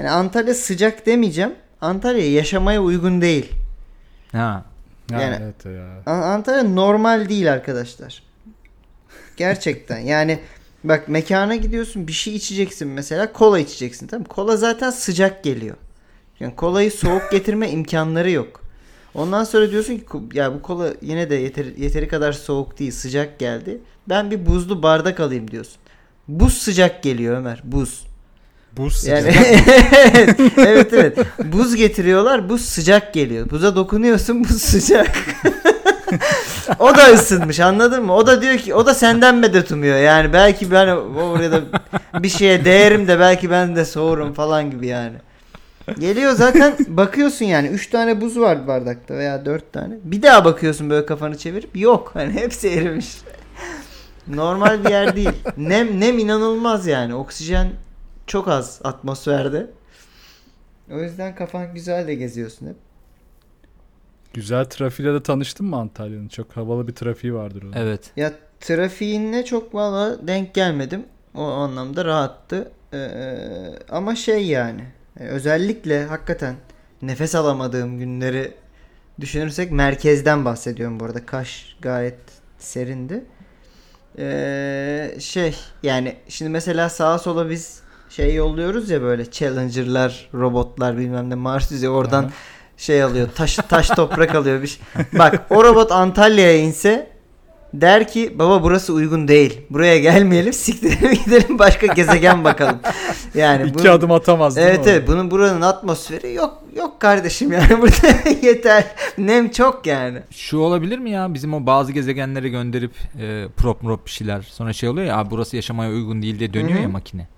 Yani Antalya sıcak demeyeceğim. Antalya yaşamaya uygun değil. Ha. Ha, Yani- evet ya. An- Antalya normal değil arkadaşlar. Gerçekten yani bak mekana gidiyorsun bir şey içeceksin mesela kola içeceksin tamam mı? Kola zaten sıcak geliyor. Yani kolayı soğuk getirme imkanları yok. Ondan sonra diyorsun ki "Ko- ya bu kola yine de yeteri, yeteri kadar soğuk değil sıcak geldi. Ben bir buzlu bardak alayım diyorsun. Buz sıcak geliyor Ömer buz. Buz Yani evet, evet evet. Buz getiriyorlar. Buz sıcak geliyor. Buza dokunuyorsun buz sıcak. o da ısınmış anladın mı? O da diyor ki o da senden medet umuyor. Yani belki ben oraya da bir şeye değerim de belki ben de soğurum falan gibi yani. Geliyor zaten bakıyorsun yani 3 tane buz var bardakta veya 4 tane. Bir daha bakıyorsun böyle kafanı çevirip yok hani hepsi erimiş. Normal bir yer değil. Nem nem inanılmaz yani. Oksijen çok az atmosferde. O yüzden kafan güzel de geziyorsun hep. Güzel trafiğiyle de tanıştın mı Antalya'nın? Çok havalı bir trafiği vardır onun. Evet. Ya trafiğine çok valla denk gelmedim. O anlamda rahattı. Ee, ama şey yani e, özellikle hakikaten nefes alamadığım günleri düşünürsek merkezden bahsediyorum bu arada. Kaş gayet serindi. Ee, şey yani şimdi mesela sağa sola biz şey yolluyoruz ya böyle challenger'lar, robotlar bilmem ne Mars yüzeyi oradan Aha. şey alıyor. Taş taş toprak alıyor bir şey. Bak o robot Antalya'ya inse der ki baba burası uygun değil. Buraya gelmeyelim siktirelim gidelim başka gezegen bakalım. Yani İki bu- adım atamaz değil mi Evet evet orada? bunun buranın atmosferi yok yok kardeşim yani burada yeter. Nem çok yani. Şu olabilir mi ya? Bizim o bazı gezegenlere gönderip e, prop prop bir şeyler. Sonra şey oluyor ya "Abi burası yaşamaya uygun değil diye dönüyor Hı hı. ya makine.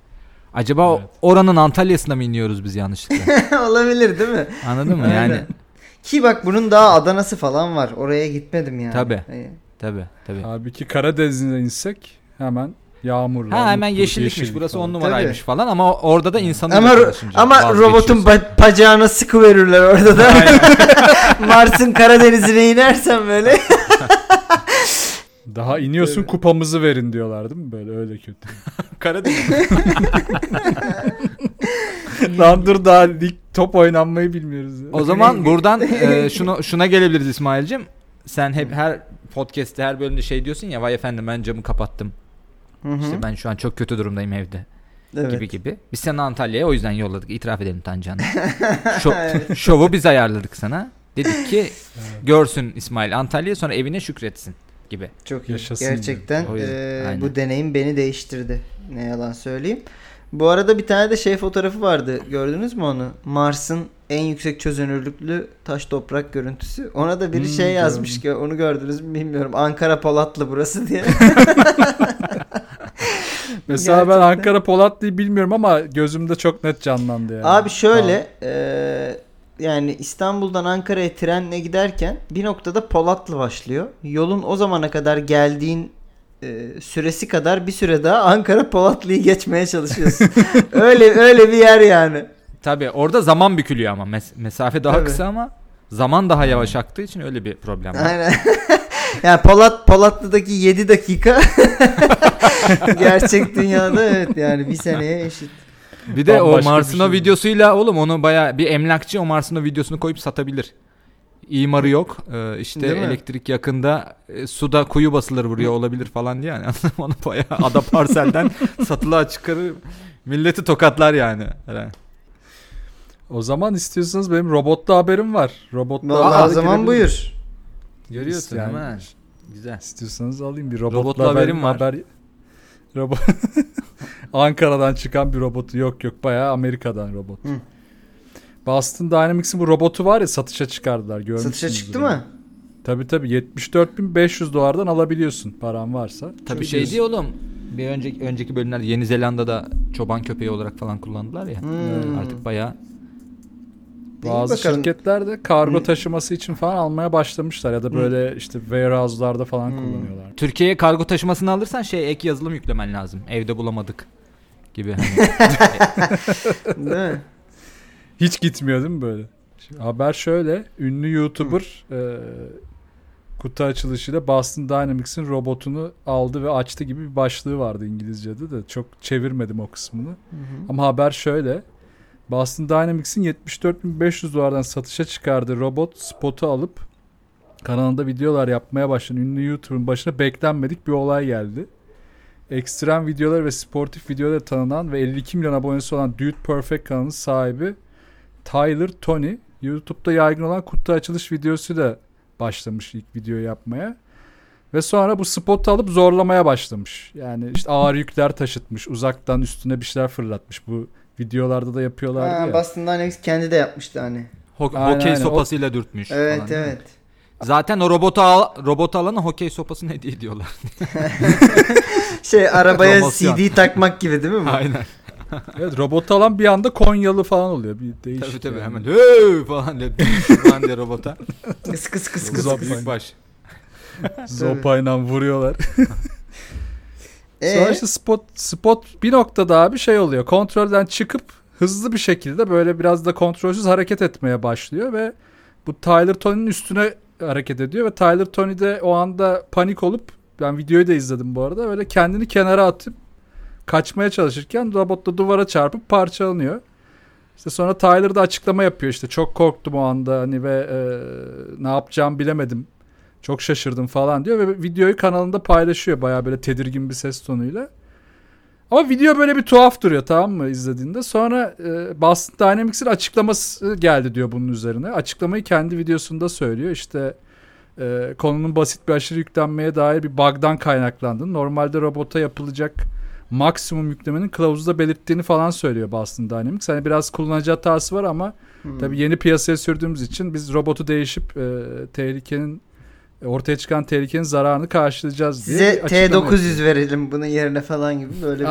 Acaba Evet. oranın Antalya'sına mı iniyoruz biz yanlışlıkla? Olabilir değil mi? Anladın mı? Yani Ki bak bunun daha Adana'sı falan var. Oraya gitmedim yani. Tabii. Hani- tabii tabii. Halbuki Karadeniz'e insek hemen yağmurlar. Ha hemen mutlu, yeşillikmiş yeşillik burası falan. on numaraymış falan ama orada da insanı Ama ama robotun ba- bacağına sıkı verirler orada da. Mars'ın Karadeniz'ine inersen böyle. Daha iniyorsun kupamızı verin diyorlar değil mi? Böyle öyle kötü. Karadeniz. Lan dur daha lig top oynanmayı bilmiyoruz. ya. O zaman buradan e, şunu şuna gelebiliriz İsmail'cim. Sen hep her podcast'te her bölümde şey diyorsun ya vay efendim ben camı kapattım. Hı hı. İşte ben şu an çok kötü durumdayım evde. evet. gibi gibi. Biz seni Antalya'ya o yüzden yolladık. İtiraf edelim Tancan'ı. Şov- şovu biz ayarladık sana. Dedik ki görsün İsmail Antalya sonra evine şükretsin gibi. Çok iyi. Yaşasın Gerçekten aynen. bu deneyim beni değiştirdi. Ne yalan söyleyeyim. Bu arada bir tane de şey fotoğrafı vardı. Gördünüz mü onu? Mars'ın en yüksek çözünürlüklü taş toprak görüntüsü. Ona da biri Hmm, şey yazmış ki onu gördünüz mü bilmiyorum. Ankara Polatlı burası diye. Mesela ben Gerçekten. Ankara Polatlı'yı bilmiyorum ama gözümde çok net canlandı yani. Abi şöyle eee, yani İstanbul'dan Ankara'ya trenle giderken bir noktada Polatlı başlıyor. Yolun o zamana kadar geldiğin eee, süresi kadar bir süre daha Ankara Polatlı'yı geçmeye çalışıyorsun. öyle öyle bir yer yani. Tabii orada zaman bükülüyor ama Mes- mesafe daha Tabii. kısa ama zaman daha yavaş aktığı için öyle bir problem var. Aynen. yani Polat Polatlı'daki 7 dakika gerçek dünyada evet yani bir seneye eşit. Bir de o Bambaşka bir Mars'ın o şey. videosuyla oğlum onu baya bir emlakçı o Mars'ın o videosunu koyup satabilir. İmarı yok. Ee, işte Değil mi? elektrik yakında e, suda kuyu basılır buraya olabilir falan diye yani. onu bayağı ada parselden satılığa çıkarır. Milleti tokatlar yani. Herhalde. O zaman istiyorsanız benim robotlu haberim var. Robotlu Vallahi o zaman buyur. Görüyorsun Yani- değil mi? Güzel. İstiyorsanız alayım bir robotlu, Robotlu haber- haberim var. Haber... Robot Ankara'dan çıkan bir robotu yok yok bayağı Amerika'dan robot. Hı. Boston Dynamics'in bu robotu var ya satışa çıkardılar. Görmüşsünüzdür Satışa çıktı mı? Tabii tabii 74.500 dolardan alabiliyorsun paran varsa. Tabii şey değil oğlum. Bir önceki önceki bölümlerde Yeni Zelanda'da çoban köpeği olarak falan kullandılar ya. Hmm. Artık bayağı Bazı bakalım. şirketler de kargo Hı. taşıması için falan almaya başlamışlar ya da böyle işte warehouse'larda falan Hı. kullanıyorlar. Türkiye'ye kargo taşımasını alırsan şey ek yazılım yüklemen lazım. Evde bulamadık gibi. Hani. Değil mi? Hiç gitmiyor değil mi böyle? Şimdi haber şöyle. Ünlü YouTuber e, kutu açılışıyla Boston Dynamics'in robotunu aldı ve açtı gibi bir başlığı vardı İngilizce'de de. Çok çevirmedim o kısmını. Hı hı. Ama haber şöyle. Boston Dynamics'in 74.500 dolardan satışa çıkardığı robot spotu alıp kanalında videolar yapmaya başlayan ünlü YouTuber'ın başına beklenmedik bir olay geldi. Ekstrem videolar ve sportif videolar tanınan ve 52 milyon abonesi olan Dude Perfect kanalının sahibi Tyler Tony YouTube'da yaygın olan kutu açılış videosu da başlamış ilk videoyu yapmaya. Ve sonra bu spotu alıp zorlamaya başlamış. Yani işte ağır yükler taşıtmış. Uzaktan üstüne bir şeyler fırlatmış. Bu videolarda da yapıyorlardı Ha, ya. Boston Dynamics kendi de yapmıştı hani. Ho- Aynen, hokey aynen. sopasıyla dürtmüş. Evet falan, evet. Zaten o robotu al, robotu alana hokey sopasını hediye ediyorlar. Şey arabaya Promosyon. CD takmak gibi değil mi bu? Aynen. Evet, robotu alan bir anda Konyalı falan oluyor. Bir değişik. Tabii tabii yani. hemen hey falan diye falan diye robota. Kıs kıs kıs kıs. Büyük baş. Zopayla vuruyorlar. Ee, Sonra işte spot spot bir noktada abi şey oluyor. Kontrolden çıkıp hızlı bir şekilde böyle biraz da kontrolsüz hareket etmeye başlıyor ve bu Tyler Tony'nin üstüne hareket ediyor ve Tyler Tony de o anda panik olup ben videoyu da izledim bu arada böyle kendini kenara atıp kaçmaya çalışırken robot da duvara çarpıp parçalanıyor. İşte sonra Tyler da açıklama yapıyor işte çok korktum o anda hani ve e, ne yapacağımı bilemedim. Çok şaşırdım falan diyor ve videoyu kanalında paylaşıyor bayağı böyle tedirgin bir ses tonuyla. Ama video böyle bir tuhaf duruyor tamam mı izlediğinde. Sonra e, Boston Dynamics'in açıklaması geldi diyor bunun üzerine. Açıklamayı kendi videosunda söylüyor. İşte e, konunun basit bir aşırı yüklenmeye dair bir bug'dan kaynaklandığını, normalde robota yapılacak maksimum yüklemenin kılavuzda belirttiğini falan söylüyor Boston Dynamics. Hani biraz kullanıcı hatası var ama hmm. Tabii yeni piyasaya sürdüğümüz için biz robotu değişip e, tehlikenin ortaya çıkan tehlikenin zararını karşılayacağız diye. Size bir açıklama T900 verelim bunun yerine falan gibi böyle bir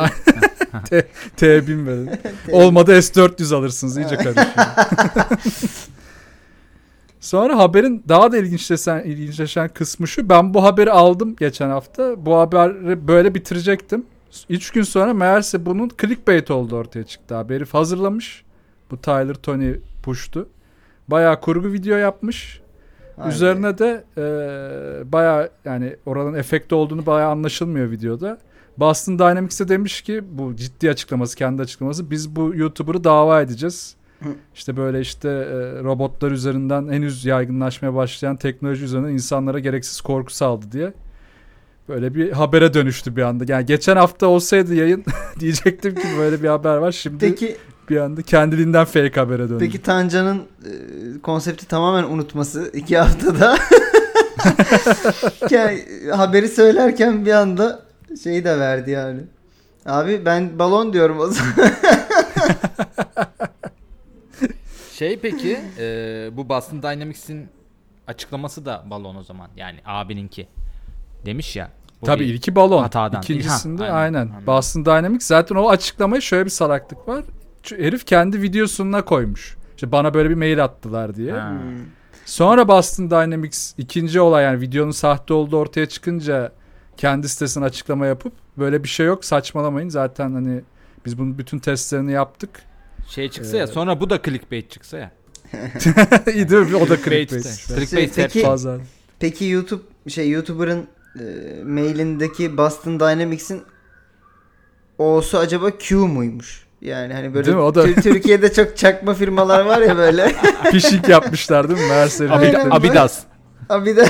yapıyor. T1000 verin. Olmadı S400 alırsınız iyice karışıyor. Sonra haberin daha da ilginçleşen, ilginçleşen kısmı şu. Ben bu haberi aldım geçen hafta. Bu haberi böyle bitirecektim. Üç gün sonra meğerse bunun clickbait olduğu ortaya çıktı. Haberi hazırlamış. Bu Tyler Tony puştu. Bayağı kurgu video yapmış. Aynen. Üzerine de e, bayağı yani oranın efekti olduğunu bayağı anlaşılmıyor videoda. Boston Dynamics'e demiş ki bu ciddi açıklaması kendi açıklaması biz bu YouTuber'ı dava edeceğiz. İşte böyle işte e, robotlar üzerinden henüz yaygınlaşmaya başlayan teknoloji üzerinden insanlara gereksiz korku saldı diye. Böyle bir habere dönüştü bir anda. Yani geçen hafta olsaydı yayın diyecektim ki böyle bir haber var. Şimdi Peki bir anda kendiliğinden fake habere döndü. peki Tancan'ın e, konsepti tamamen unutması iki haftada. yani, haberi söylerken bir anda şeyi de verdi yani. Abi ben balon diyorum o zaman. Şey peki e, bu Boston Dynamics'in açıklaması da balon o zaman. Yani abininki. Demiş ya. Tabii ilki balon. hatadan. İkincisinde Ha, aynen. aynen. Boston Dynamics zaten o açıklamayı şöyle bir salaklık var. Herif kendi videosuna koymuş. İşte bana böyle bir mail attılar diye. Ha. Sonra Boston Dynamics ikinci olay yani videonun sahte olduğu ortaya çıkınca kendi sitesine açıklama yapıp böyle bir şey yok saçmalamayın zaten hani biz bunun bütün testlerini yaptık. Şey çıksa ya Ee, sonra bu da clickbait çıksa ya. İyi değil mi? O da Clickbait clickbait. Clickbait Peki- Bazen. Peki YouTube şey YouTuber'ın e, mailindeki Boston Dynamics'in O'su acaba Q muymuş? Yani hani böyle Değil mi? O da- Tür- Türkiye'de çok çakma firmalar var ya böyle. Phishing yapmışlar değil mi? Aynen. Abidas. Abi de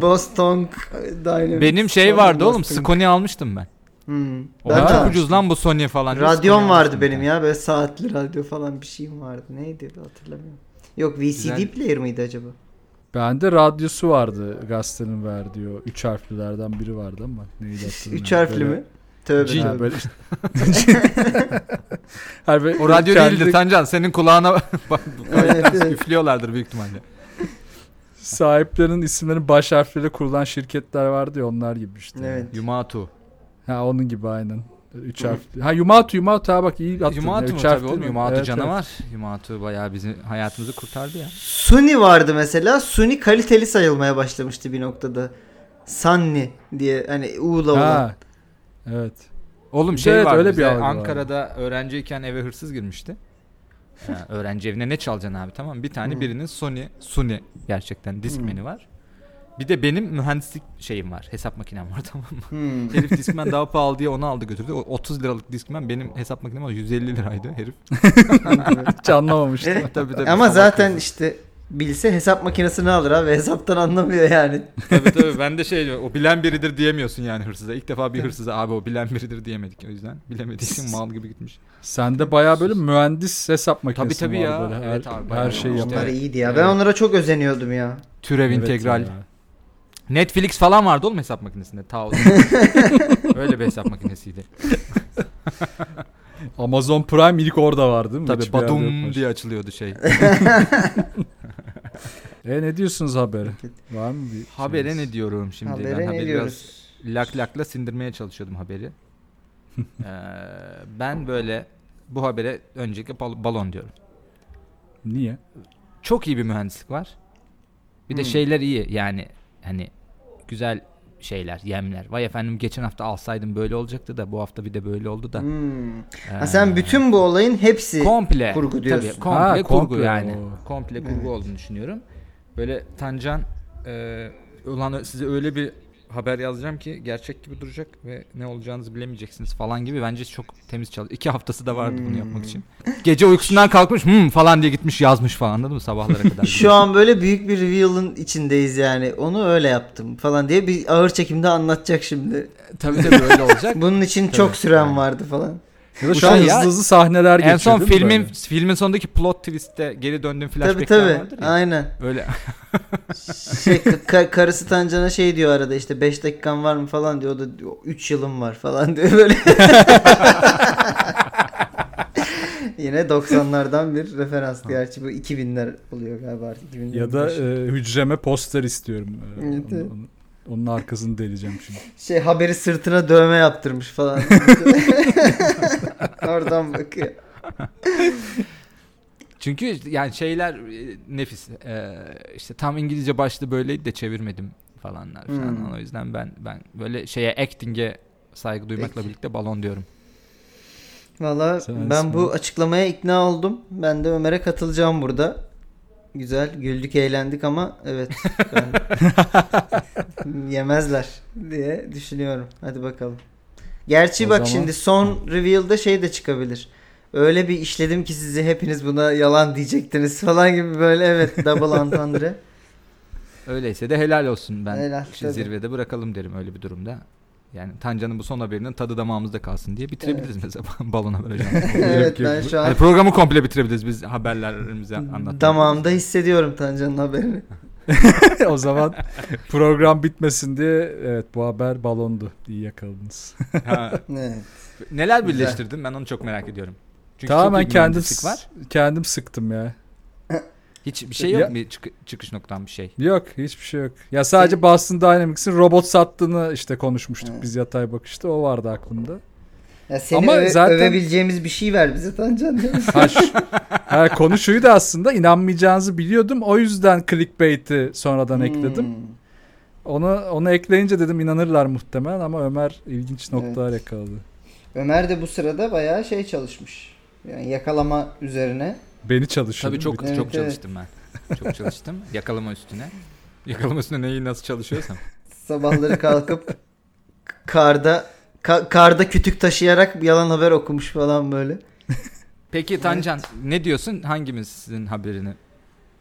Boston Dynamics. Benim şey vardı oğlum. Sony almıştım ben. Hmm. O Ben çok Ha. ucuz lan bu Sony falan. Sony vardı almıştım benim bir ya böyle saatli radyo falan bir şeyim vardı. Neydi hatırlamıyorum. Yok VCD Güzel. player mıydı acaba? Bende radyosu vardı gazetenin verdiği o. Üç harflilerden biri vardı ama neydi hatırlamıyorum. Üç harfli Böyle- mi? Tövbe Ha, tövbe. böyle işte. Böyle O radyo kendi değildi Tancan. Senin kulağına bak Evet, evet. üflüyorlardır büyük ihtimalle. Sahiplerinin isimlerinin baş harfleriyle kurulan şirketler vardı ya onlar gibi işte. Evet. Yumatu. Ha onun gibi aynen. Üç harfli. Ha Yumatu Yumatu ha bak iyi attın. ya. Yumatu mu Üç tabii oğlum? Yumatu Evet, canavar. Yumatu bayağı bizim hayatımızı kurtardı ya. Suni vardı mesela. Suni kaliteli sayılmaya başlamıştı bir noktada. Sunny diye hani U'la Evet. olan. Ha. Evet. Oğlum şey Evet, var öyle bir algı var. Ankara'da öğrenciyken eve hırsız girmişti. Ha, öğrenci evine ne çalacaksın abi tamam mı? Bir tane Hı. birinin Sony, Sony gerçekten Discman'i var. Bir de benim mühendislik şeyim var. Hesap makinem var tamam mı? Hmm. Herif Discman daha pahalı diye onu aldı götürdü. O 30 liralık Discman benim hesap makinem var 150 liraydı herif. Hiç anlamamıştım. tabii, tabii, Ama zaten herif. işte bilse hesap makinesini alır abi hesaptan anlamıyor yani. tabii tabii ben de şey o bilen biridir diyemiyorsun yani hırsıza. İlk defa bir hırsıza abi o bilen biridir diyemedik o yüzden. Bilemediği için mal gibi gitmiş. Sende bayağı böyle mühendis hesap makinesi tabii var ya. böyle. Her, Evet abi, her şeyi işte. Onlar iyiydi ya. Evet. Ben onlara çok özeniyordum ya. Türev Evet integral. ya. Netflix falan vardı oğlum hesap makinesinde. Ta. Öyle bir hesap makinesiydi. Amazon Prime ilk orada var değil mi? Tabii badum diye açılıyordu şey. E ne diyorsunuz habere? Var mı bir Habere şeyiniz? ne diyorum şimdi? Habere ben ne haberi diyoruz? biraz lak lakla sindirmeye çalışıyordum haberi. Ee, ben böyle bu habere öncelikle bal- balon diyorum. Niye? Çok iyi bir mühendislik var. Bir de Hmm. şeyler iyi yani hani güzel şeyler, yemler. Vay efendim geçen hafta alsaydım böyle olacaktı da bu hafta bir de böyle oldu da. Hmm. Ee, Ha, sen bütün bu olayın hepsi komple kurgu diyorsun. Tabii, komple Ha, kurgu komple yani. o. Komple kurgu Evet. olduğunu düşünüyorum. Böyle Tancan e, ulan size öyle bir haber yazacağım ki gerçek gibi duracak ve ne olacağınızı bilemeyeceksiniz falan gibi bence çok temiz çalışıyor. İki haftası da vardı bunu Hmm. yapmak için. Gece uykusundan kalkmış hmm falan diye gitmiş yazmış falan anladın mı sabahlara kadar. Şu an böyle büyük bir reveal'ın içindeyiz yani. Onu öyle yaptım falan diye bir ağır çekimde anlatacak şimdi. tabii tabii öyle olacak. Bunun için çok süren vardı falan. Ya da Bu şu an şey hızlı hızlı sahneler geçiyor en son filmin böyle? filmin sonundaki plot twist'te geri döndüğüm Tabii flashback'ler tabii. vardır ya. Aynen. Öyle Şey ka- karısı Tancan'a şey diyor arada işte 5 dakikan var mı falan diyor. O da 3 yılım var falan diyor böyle. Yine 90'lardan bir referans. Gerçi bu 2000'ler oluyor galiba artık. 2000'lerin Ya da e, hücreme poster istiyorum. E, Evet, onu- onu- onun arkasını deleceğim şimdi. şey haberi sırtına dövme yaptırmış falan. Oradan bakıyor. Çünkü yani şeyler e, nefis. Ee, işte tam İngilizce başlı böyleydi de çevirmedim falanlar falan. Hmm. O yüzden ben ben böyle şeye acting'e saygı duymakla Peki. birlikte balon diyorum. Valla ben bu açıklamaya ikna oldum. Ben de Ömer'e katılacağım burada. Güzel güldük eğlendik ama evet yemezler diye düşünüyorum. Hadi bakalım. Gerçi O bak zaman- şimdi son reveal'da şey de çıkabilir. Öyle bir işledim ki sizi hepiniz buna yalan diyecektiniz falan gibi böyle evet double entendre. Öyleyse de helal olsun. Ben Helal, zirvede bırakalım derim öyle bir durumda. Yani Tancan'ın bu son haberinin tadı damağımızda kalsın diye bitirebiliriz mesela balona vereceğim. evet yok. ben şu an Hani programı komple bitirebiliriz biz haberlerimizi anlatmaya. damağımda hissediyorum Tancan'ın haberini. o zaman program bitmesin diye evet bu haber balondu. İyi yakaladınız. Ha, Evet. neler birleştirdin ben onu çok merak ediyorum. Çünkü Tamamen kendim var. kendim sıktım ya. Hiç bir şey yok Ya- mu çık- çıkış noktan bir şey? Yok hiçbir şey yok. Ya sadece Şey- Boston Dynamics'in robot sattığını işte konuşmuştuk Evet. biz yatay bakışta. O vardı aklımda. Ya seni Ama öve- zaten- övebileceğimiz bir şey ver bize Tancan. Ha, şu- ha, konu şuydu aslında inanmayacağınızı biliyordum. O yüzden clickbait'i sonradan ekledim. Hmm. Onu onu ekleyince dedim inanırlar muhtemelen ama Ömer ilginç noktalar yakaladı. Ömer de bu sırada bayağı şey çalışmış. Yani yakalama üzerine. Beni çalışıyor. Tabii çok Evet, çok evet. çalıştım ben. Çok çalıştım. Yakalama üstüne. Yakalama üstüne neyi nasıl çalışıyorsam. Sabahları kalkıp karda ka- karda kütük taşıyarak yalan haber okumuş falan böyle. Peki Tancan ne diyorsun? Hangimizin haberini?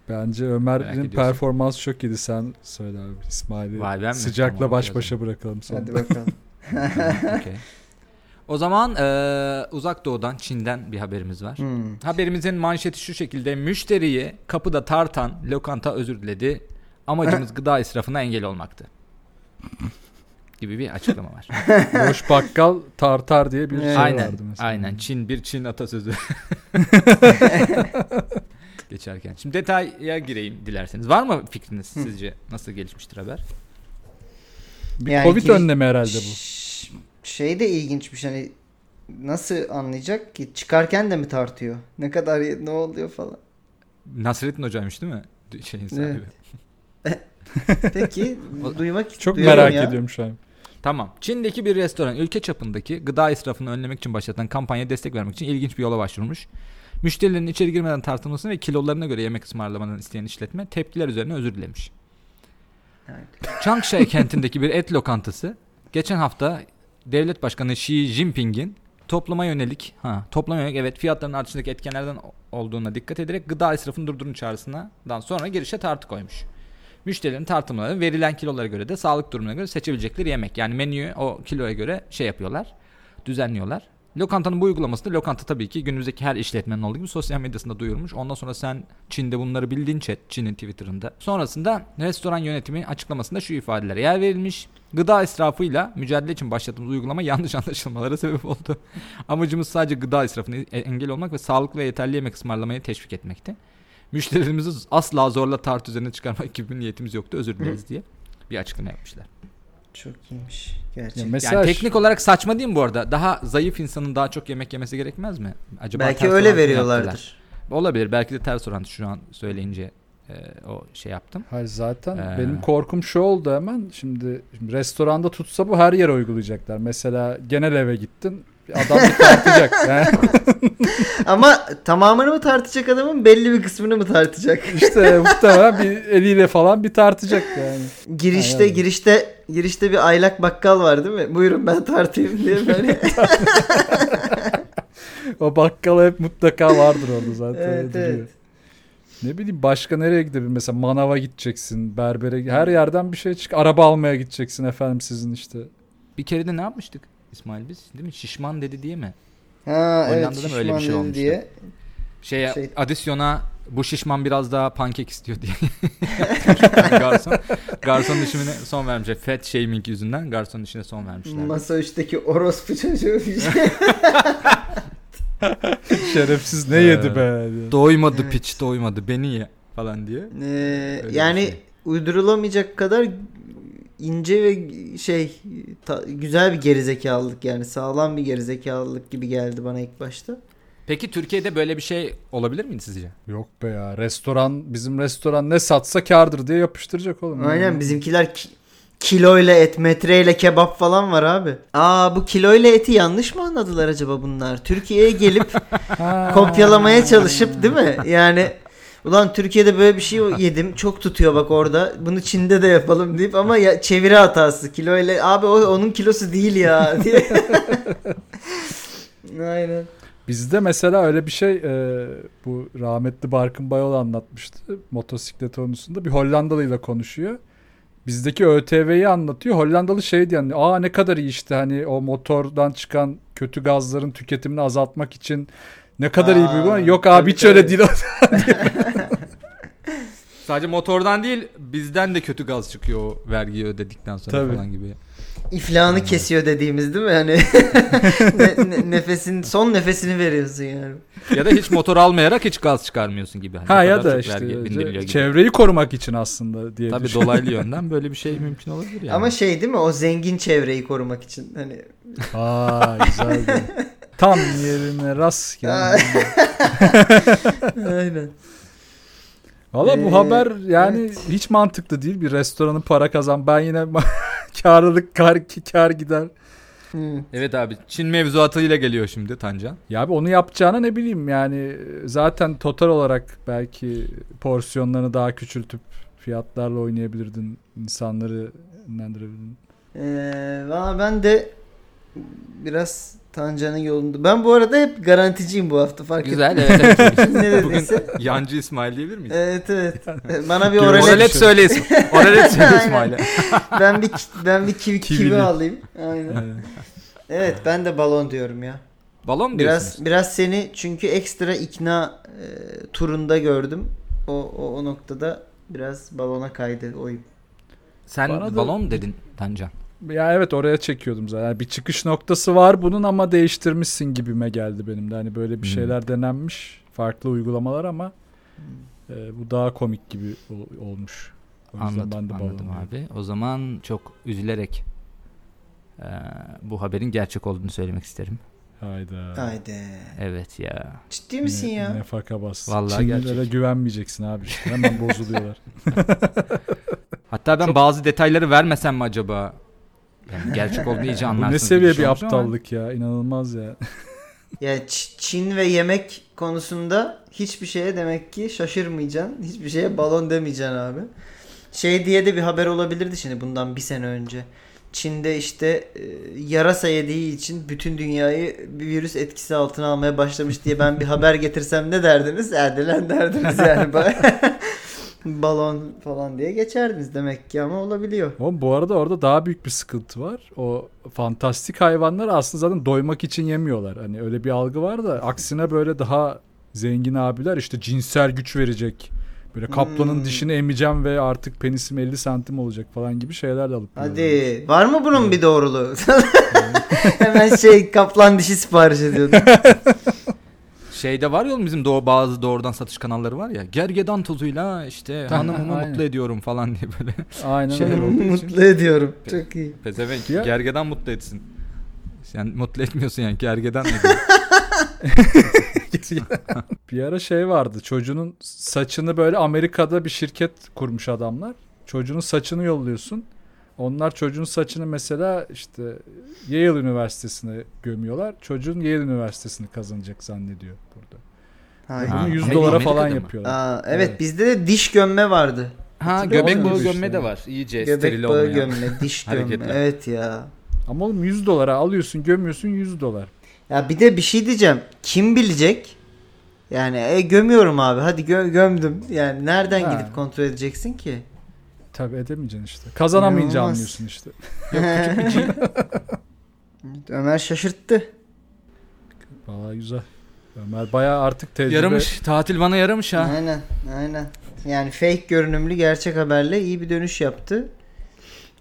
Bence Ömer'in ediyorsun. performansı çok iyiydi. Sen söyle abi. İsmail'i sıcakla Tamam, baş başa bırakalım sonra. Hadi bakalım. Okey. O zaman eee, uzak doğudan Çin'den bir haberimiz var. Hmm. Haberimizin manşeti şu şekilde. Müşteriyi kapıda tartan lokanta özür diledi. Amacımız gıda israfına engel olmaktı. Gibi bir açıklama var. Boş bakkal tartar diye bir şey aynen. vardı mesela. Aynen. Çin bir Çin atasözü. Geçerken. Şimdi detaya gireyim dilerseniz. Var mı fikriniz sizce nasıl gelişmiştir haber? Bir Yani Covid giriş- önlemi herhalde bu. Şey de ilginçmiş hani nasıl anlayacak ki çıkarken de mi tartıyor? Ne kadar ne oluyor falan. Nasrettin hocaymış değil mi? Şeyin sahibi. Evet. Peki duymak Çok merak ya. ediyorum şu an. Tamam. Çin'deki bir restoran ülke çapındaki gıda israfını önlemek için başlatılan kampanya destek vermek için ilginç bir yola başvurmuş. Müşterilerin içeri girmeden tartılmasını ve kilolarına göre yemek ısmarlamadan isteyen işletme tepkiler üzerine özür dilemiş. Changsha kentindeki bir et lokantası geçen hafta devlet başkanı Xi Jinping'in topluma yönelik ha topluma yönelik evet fiyatların artışındaki etkenlerden olduğuna dikkat ederek gıda israfını durdurun çağrısından sonra girişe tartı koymuş. Müşterilerin tartımları verilen kilolara göre de sağlık durumuna göre seçebilecekleri yemek. Yani menüyü o kiloya göre şey yapıyorlar. Düzenliyorlar. Lokantanın bu uygulaması da lokanta tabii ki günümüzdeki her işletmenin olduğu gibi sosyal medyasında duyurmuş. Ondan sonra sen Çin'de bunları bildiğin chat Çin'in Twitter'ında. Sonrasında restoran yönetimi açıklamasında şu ifadelere yer verilmiş. Gıda israfıyla mücadele için başlattığımız uygulama yanlış anlaşılmalara sebep oldu. Amacımız sadece gıda israfını engel olmak ve sağlıklı ve yeterli yemek ısmarlamayı teşvik etmekti. Müşterilerimizi asla zorla tart üzerine çıkarmak gibi bir niyetimiz yoktu özür dileriz diye bir açıklama yapmışlar. Çok iyiymiş. Gerçekten. Ya mesela yani teknik olarak saçma değil mi bu arada? Daha zayıf insanın daha çok yemek yemesi gerekmez mi? Acaba Belki öyle veriyorlardır. yaptılar? Olabilir. Belki de ters orantı şu an söyleyince e, o şey yaptım. Hayır zaten Ee. benim korkum şu oldu hemen. Şimdi, şimdi restoranda tutsa bu her yere uygulayacaklar. Mesela genel eve gittin. Adam bir tartacak. Ama tamamını mı tartacak adamın belli bir kısmını mı tartacak? işte muhtemelen bir eliyle falan bir tartacak yani. Girişte Aynen. girişte girişte bir aylak bakkal var değil mi? Buyurun ben tartayım diye böyle. O bakkal hep mutlaka vardır orada zaten. Evet, duruyor. evet. Ne bileyim başka nereye gidebilir? Mesela manava gideceksin, berbere her yerden bir şey çık. Araba almaya gideceksin efendim sizin işte. Bir kere de ne yapmıştık İsmail biz? Değil mi? Şişman dedi diye mi? ha evet mı öyle bir şey şişman dedi olmuştu? diye. Şeye Şey- adisyona bu şişman biraz daha pankek istiyor diye. garson garson işine son vermiş. Fat shaming yüzünden garson işine son vermişler. Masa üstteki orospu çocuğu bir şey. Şerefsiz ne Ee, yedi be? Doymadı Evet. piç doymadı beni ye falan diye. Ee, yani şey. uydurulamayacak kadar ince ve şey ta- güzel bir gerizekalılık yani sağlam bir gerizekalılık gibi geldi bana ilk başta. Peki Türkiye'de böyle bir şey olabilir miydi sizce? Yok be ya. Restoran bizim restoran ne satsa kardır diye yapıştıracak oğlum. Aynen bizimkiler ki- kiloyla et, metreyle kebap falan var abi. Aa bu kiloyla eti yanlış mı anladılar acaba bunlar? Türkiye'ye gelip kopyalamaya çalışıp değil mi? Yani ulan Türkiye'de böyle bir şey yedim çok tutuyor bak orada. Bunu Çin'de de yapalım deyip ama ya çeviri hatası. Kiloyla abi o onun kilosu değil ya diye. Aynen. Bizde mesela öyle bir şey e, bu rahmetli Barkın Bayol anlatmıştı. Motosiklet konusunda bir Hollandalıyla konuşuyor. Bizdeki ÖTV'yi anlatıyor. Hollandalı şey diyor. hani, Aa ne kadar iyi işte hani o motordan çıkan kötü gazların tüketimini azaltmak için ne kadar iyi bir Aa, uygulama. Yok abi hiç öyle değil. Sadece motordan değil bizden de kötü gaz çıkıyor o vergiyi ödedikten sonra Tabii. falan gibi. İflahını kesiyor dediğimiz değil mi? Hani ne- ne- nefesin son nefesini veriyorsun yani. Ya da hiç motor almayarak hiç gaz çıkarmıyorsun gibi. Hani ha ya da işte gibi. çevreyi korumak için aslında diye Tabii dolaylı yönden böyle bir şey mümkün olabilir yani. Ama şey değil mi? O zengin çevreyi korumak için hani Aa güzeldi. Tam yerine rast geldi. Aynen. Valla Ee, bu haber yani evet. hiç mantıklı değil. Bir restoranın para kazan. Ben yine karlılık kar, kar gider. Hmm. Evet abi Çin mevzuatıyla geliyor şimdi Tancan. Ya abi onu yapacağına ne bileyim yani zaten total olarak belki porsiyonlarını daha küçültüp fiyatlarla oynayabilirdin. insanları yönlendirebilirdin. Ee, valla ben de biraz Tancan'ın yolunda. Ben bu arada hep garanticiyim bu hafta fark Güzel ettim. evet. evet. ne Bugün yancı İsmail diyebilir miyiz? Evet evet. Bana bir oralet, Oralet söyle İsmail. Oralet söyle. İsmail'e. ben bir ben bir kivi, kivi Kivili. alayım. Aynen. Evet. Evet ben de balon diyorum ya. Balon mu diyorsunuz? Biraz biraz seni çünkü ekstra ikna e, turunda gördüm. O, o o noktada biraz balona kaydı oyun. Sen Bana da- balon dedin Tancan. Ya evet oraya çekiyordum zaten. Yani bir çıkış noktası var bunun ama değiştirmişsin gibime geldi benim de. Hani böyle bir Hmm. şeyler denenmiş. Farklı uygulamalar ama e, bu daha komik gibi ol- olmuş. O Anladım, ben de anladım abi. O zaman çok üzülerek eee, bu haberin gerçek olduğunu söylemek isterim. Hayda. Haydi. Evet ya. Ciddi misin Ne- ya? Ne faka bas. Vallahi Çinlilere gerçek. güvenmeyeceksin abi. Hemen bozuluyorlar. Hatta ben bazı detayları vermesem mi acaba? Yani gerçek olduğunu iyice Bu anlarsınız. ne diye seviye bir düşünmüştüm ama aptallık ya. İnanılmaz ya. Ya Ç- Çin ve yemek konusunda hiçbir şeye demek ki şaşırmayacaksın. Hiçbir şeye balon demeyeceksin abi. Şey diye de bir haber olabilirdi şimdi bundan bir sene önce. Çin'de işte e, yarasa yediği için bütün dünyayı bir virüs etkisi altına almaya başlamış diye ben bir haber getirsem ne derdiniz? Erdelen derdiniz yani. Balon falan diye geçerdiniz demek ki ama olabiliyor. Ama bu arada orada daha büyük bir sıkıntı var. O fantastik hayvanlar aslında zaten doymak için yemiyorlar. Hani öyle bir algı var da aksine böyle daha zengin abiler işte cinsel güç verecek. Böyle kaplanın Hmm. dişini emeceğim ve artık penisim 50 santim olacak falan gibi şeyler de alıp. Hadi var mı bunun bir doğruluğu? Hemen şey kaplan dişi sipariş ediyordum. Şeyde var ya oğlum bizim doğu bazı doğrudan satış kanalları var ya. Gergedan tozuyla işte Ha, hanımımı aynen. mutlu ediyorum falan diye böyle. Aynen Şeyler öyle. olduğu için. Mutlu ediyorum. Çok iyi. Pezevenk Ya- gergedan mutlu etsin. Sen mutlu etmiyorsun yani gergedan ediyor. bir ara şey vardı. Çocuğunun saçını böyle Amerika'da bir şirket kurmuş adamlar. Çocuğun saçını yolluyorsun. Onlar çocuğun saçını mesela işte Yale Üniversitesi'ne gömüyorlar. Çocuğun Yale Üniversitesi'ni kazanacak zannediyor burada. Ha, Bunu 100 ne, dolara Amerika'da falan mı? yapıyorlar. Aa, evet, Evet. bizde de diş gömme vardı. ha göbek bağı İşte. gömme de var. İyice Göbek steril bağı olmayan. gömme, diş gömme. Evet ya. Ama oğlum 100 dolara alıyorsun gömüyorsun 100 dolar. Ya bir de bir şey diyeceğim. Kim bilecek? Yani e, gömüyorum abi. Hadi gö- gömdüm. Yani nereden Ha. gidip kontrol edeceksin ki? Tabi edemeyeceksin işte. Kazanamayınca İnanılmaz. anlıyorsun işte. Ömer şaşırttı. Vallahi güzel. Ömer bayağı artık tecrübe. Yaramış. Tatil bana yaramış ha. Aynen, aynen. Yani fake görünümlü gerçek haberle iyi bir dönüş yaptı.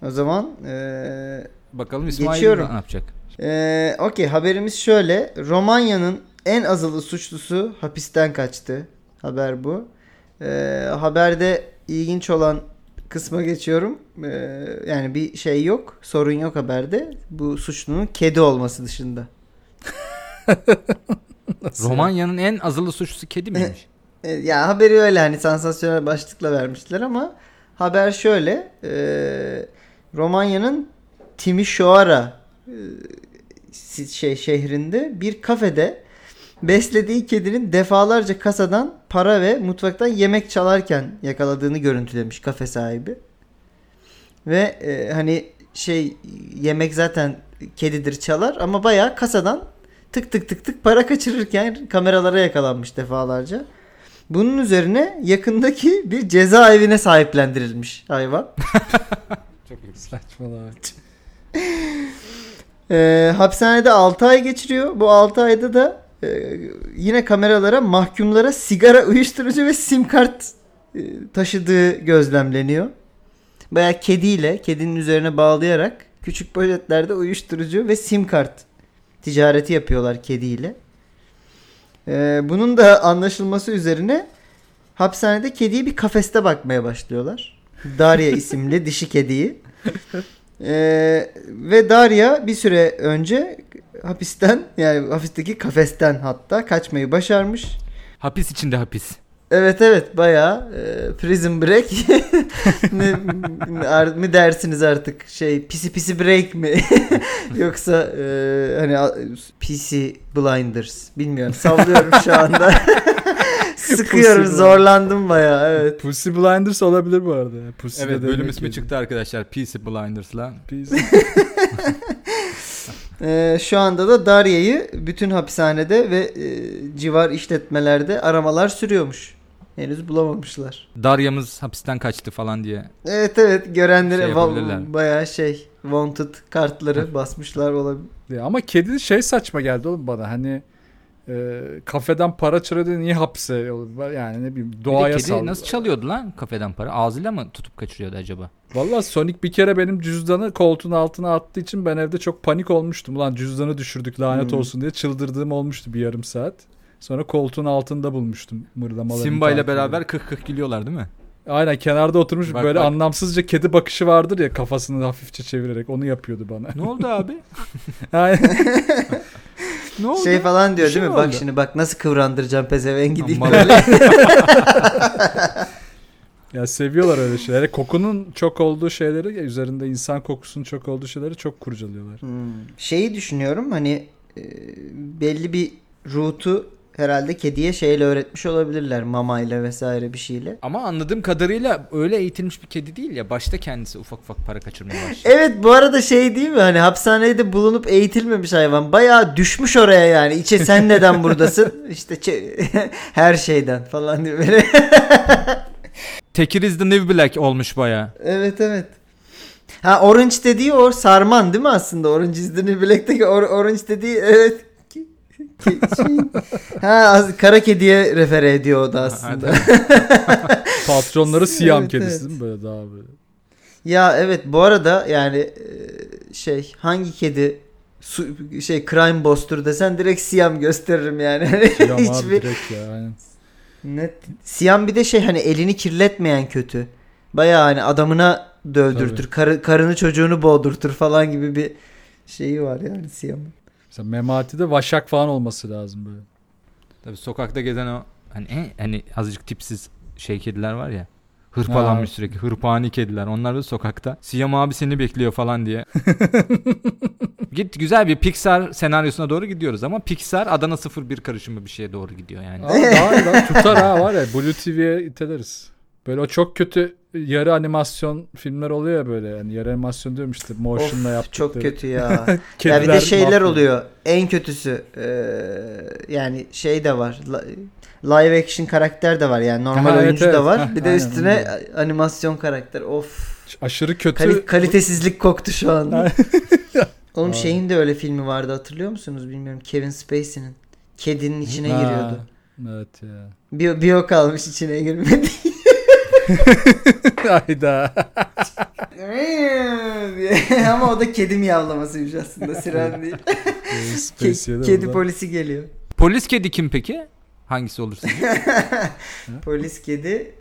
O zaman eee Bakalım İsmail Geçiyorum. ne yapacak? Ee, Okey haberimiz şöyle. Romanya'nın en azılı suçlusu hapisten kaçtı. Haber bu. Ee, haberde ilginç olan kısma geçiyorum. Ee, yani bir şey yok. Sorun yok haberde. Bu suçlunun kedi olması dışında. Romanya'nın en azılı suçlusu kedi miymiş? Ee, ya haberi öyle hani sansasyonel başlıkla vermişler ama haber şöyle. Ee, Romanya'nın Timișoara e, şey şehrinde bir kafede beslediği kedinin defalarca kasadan para ve mutfaktan yemek çalarken yakaladığını görüntülemiş kafe sahibi. Ve e, hani şey yemek zaten kedidir çalar ama bayağı kasadan tık tık tık tık para kaçırırken kameralara yakalanmış defalarca. Bunun üzerine yakındaki bir cezaevine sahiplendirilmiş hayvan. Çok. Saçmalama. Ee, hapishanede 6 ay geçiriyor. Bu 6 ayda da e, yine kameralara mahkumlara sigara, uyuşturucu ve sim kart e, taşıdığı gözlemleniyor. Baya kediyle, kedinin üzerine bağlayarak küçük poşetlerde uyuşturucu ve sim kart ticareti yapıyorlar kediyle. Ee, bunun da anlaşılması üzerine hapishanede kediyi bir kafeste bakmaya başlıyorlar. Darya isimli dişi kediyi. Ee, ve Darya bir süre önce hapisten yani hapisteki kafesten hatta kaçmayı başarmış. Hapis içinde hapis. Evet evet bayağı e, prison break ne, mi dersiniz artık şey pisi pisi break mi yoksa e, hani PC blinders bilmiyorum sallıyorum şu anda sıkıyorum Pussy zorlandım bayağı evet. Pussy Blinders olabilir bu arada. Pussy Evet bölüm ismi ki- çıktı arkadaşlar. PC Blinders'la. Pussy. E, şu anda da Darya'yı bütün hapishanede ve e, civar işletmelerde aramalar sürüyormuş. Henüz bulamamışlar. Darya'mız hapisten kaçtı falan diye. Evet evet görenlere Şey va- bayağı şey wanted kartları basmışlar olabilir. Ama kedi şey saçma geldi oğlum bana hani e, kafeden para çırıyordu niye hapse yani ne bileyim Bir de doğaya kedi sal. nasıl çalıyordu lan kafeden para? Ağzıyla mı tutup kaçırıyordu acaba? Valla Sonic bir kere benim cüzdanı koltuğun altına attığı için ben evde çok panik olmuştum. Ulan cüzdanı düşürdük lanet Hmm. olsun diye çıldırdığım olmuştu bir yarım saat. Sonra koltuğun altında bulmuştum mırdamalarını. Simba ile beraber ederek. 40-40 gülüyorlar değil mi? Aynen kenarda oturmuş Bak, böyle bak. anlamsızca kedi bakışı vardır ya kafasını hafifçe çevirerek onu yapıyordu bana. Ne oldu abi? Aynen. ne oldu? Şey falan diyor Bir şey değil mi? mi Bak oldu? şimdi bak nasıl kıvrandıracağım pezevengi deyip Amma- böyle. ya seviyorlar öyle şeyleri. Kokunun çok olduğu şeyleri ya üzerinde insan kokusunun çok olduğu şeyleri çok kurcalıyorlar. Hmm. Şeyi düşünüyorum hani e, belli bir rutu herhalde kediye şeyle öğretmiş olabilirler mamayla vesaire bir şeyle. Ama anladığım kadarıyla öyle eğitilmiş bir kedi değil ya. Başta kendisi ufak ufak para kaçırmaya başlıyor. Evet bu arada şey değil mi hani hapishanede bulunup eğitilmemiş hayvan bayağı düşmüş oraya yani içe sen neden buradasın işte her şeyden falan diyor böyle. Tekir is the new black olmuş baya. evet evet. Ha Orange dediği o sarman değil mi aslında Orange is the New Black'teki or- Orange dediği evet. Şey- ha kara kediye refere ediyor o da aslında. Patronları Siyam Evet, kedisi evet. değil mi böyle daha böyle. Ya evet bu arada yani e, şey hangi kedi su, şey crime boss'tur desen direkt Siyam gösteririm yani. Siyam abi Hiçbir direkt ya. Aynen. net. Siyam bir de şey hani elini kirletmeyen kötü. Baya hani adamına dövdürtür, karı, karını çocuğunu boğdurtur falan gibi bir şeyi var yani Siyam'ın. Mesela Memati'de vaşak falan olması lazım böyle. Tabii sokakta gezen o hani e, hani azıcık tipsiz şey kediler var ya. Hırpalanmış Ha. sürekli. Hırpani kediler. Onlar da sokakta. Siyam abi seni bekliyor falan diye. Git güzel bir Pixar senaryosuna doğru gidiyoruz ama Pixar Adana 01 karışımı bir şeye doğru gidiyor yani. Aa, daha lan. tutar ha var ya Blue TV'ye iteleriz. Böyle o çok kötü yarı animasyon filmler oluyor ya böyle yani yarı animasyon diyorum işte motion'la Of, yaptıkları. çok kötü ya. ya bir de şeyler oluyor. En kötüsü eee, yani şey de var. li- Live action karakter de var yani normal Ha, evet, oyuncu evet. da var. Hah, bir de aynen, üstüne animasyon karakter. Of. Aşırı kötü. Kali- kalitesizlik koktu şu anda. Oğlum Aa. şeyin de öyle filmi vardı hatırlıyor musunuz bilmiyorum. Kevin Spacey'nin. Kedinin içine Ha, giriyordu. Evet ya. Bir, bir o kalmış içine girmedi. Hayda. Ama o da kedi miyavlamasıymış aslında siren değil. Ke- kedi polisi geliyor. Polis kedi kim peki? Hangisi olursa. Polis kedi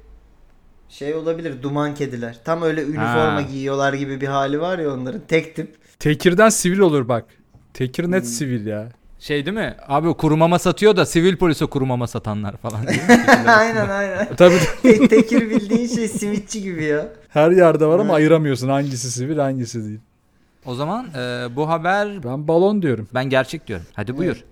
şey olabilir duman kediler. Tam öyle üniforma Ha. giyiyorlar gibi bir hali var ya onların. Tek tip. Tekir'den sivil olur bak. Tekir net Hmm. sivil ya. Şey değil mi? Abi kurumama satıyor da sivil polise kurumama satanlar falan. diye. aynen aynen. Tabii Te- Tekir bildiğin şey simitçi gibi ya. her yerde var ama ayıramıyorsun hangisi sivil hangisi değil. o zaman e, bu haber Ben balon diyorum. ben gerçek diyorum. Hadi buyur.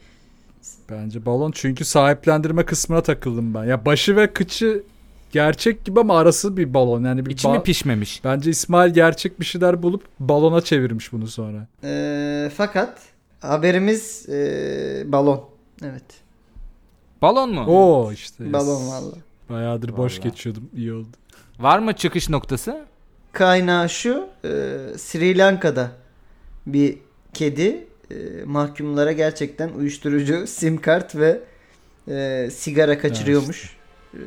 Bence balon çünkü sahiplendirme kısmına takıldım ben. Ya başı ve kıçı gerçek gibi ama arası bir balon. Yani bir İçi ba- mi pişmemiş? Bence İsmail gerçek bir şeyler bulup balona çevirmiş bunu sonra. Ee, fakat haberimiz ee, balon. Evet. Balon mu? Oo işte. yes. Balon valla. Bayağıdır boş Vallahi. geçiyordum. iyi oldu. Var mı çıkış noktası? Kaynağı şu ee, Sri Lanka'da bir kedi ee, mahkumlara gerçekten uyuşturucu, sim kart ve ee, sigara kaçırıyormuş. Ee,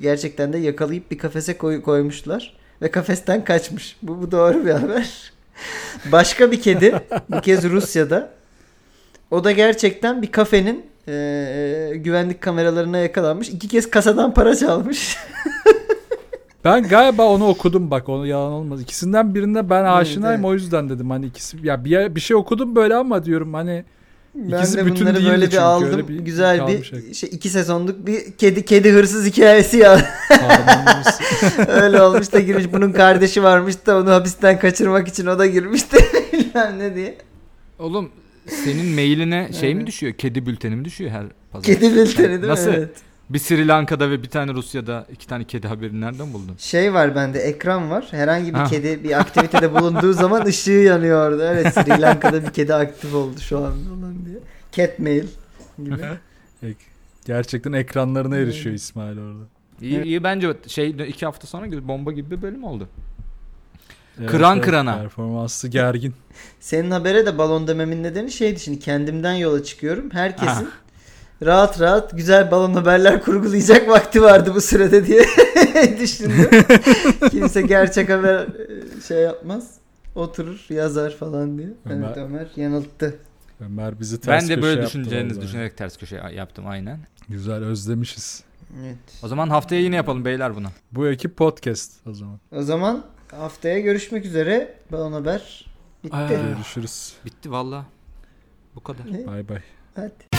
gerçekten de yakalayıp bir kafese koy- koymuşlar ve kafesten kaçmış. Bu, bu doğru bir haber. Başka bir kedi bu kez Rusya'da. O da gerçekten bir kafenin ee, güvenlik kameralarına yakalanmış. İki kez kasadan para çalmış. Ben galiba onu okudum bak onu yalan olmaz. İkisinden birinde ben Evet, aşinayım evet. o yüzden dedim hani ikisi ya bir bir şey okudum böyle ama diyorum hani Ben İkisi de bütün bunları böyle çünkü, bir aldım. bir Güzel bir şey iki sezonluk bir kedi kedi hırsız hikayesi ya. Öyle olmuş da girmiş. Bunun kardeşi varmış da onu hapisten kaçırmak için o da girmiş de bilmem ne diye. Oğlum senin mailine şey mi düşüyor? Kedi bülteni mi düşüyor her pazar? Kedi bülteni değil mi? Nasıl? Evet. Bir Sri Lanka'da ve bir tane Rusya'da iki tane kedi haberini nereden buldun? Şey var bende ekran var. Herhangi bir Ha. kedi bir aktivitede bulunduğu zaman ışığı yanıyor orada. Evet Sri Lanka'da bir kedi aktif oldu şu an falan diye. Cat mail gibi. Ek- gerçekten ekranlarına erişiyor İsmail orada. İyi, Evet. iyi bence şey iki hafta sonra bomba gibi bir bölüm oldu. Evet, Kıran evet, kırana. Performansı gergin. Senin habere de balon dememin nedeni şeydi şimdi kendimden yola çıkıyorum. Herkesin Ha. Rahat rahat güzel balon haberler kurgulayacak vakti vardı bu sürede diye düşündüm. Kimse gerçek haber e, şey yapmaz. Oturur yazar falan diye. Ömer- Evet Ömer yanılttı. Ömer bizi ters ben de köşe böyle vallahi. düşünerek ters köşe yaptım aynen. Güzel özlemişiz. Evet. O zaman haftaya yine yapalım beyler bunu. Bu ekip podcast o zaman. O zaman haftaya görüşmek üzere. Balon haber bitti. Aa. Görüşürüz. Bitti valla. Bu kadar. Bay bay. Hadi.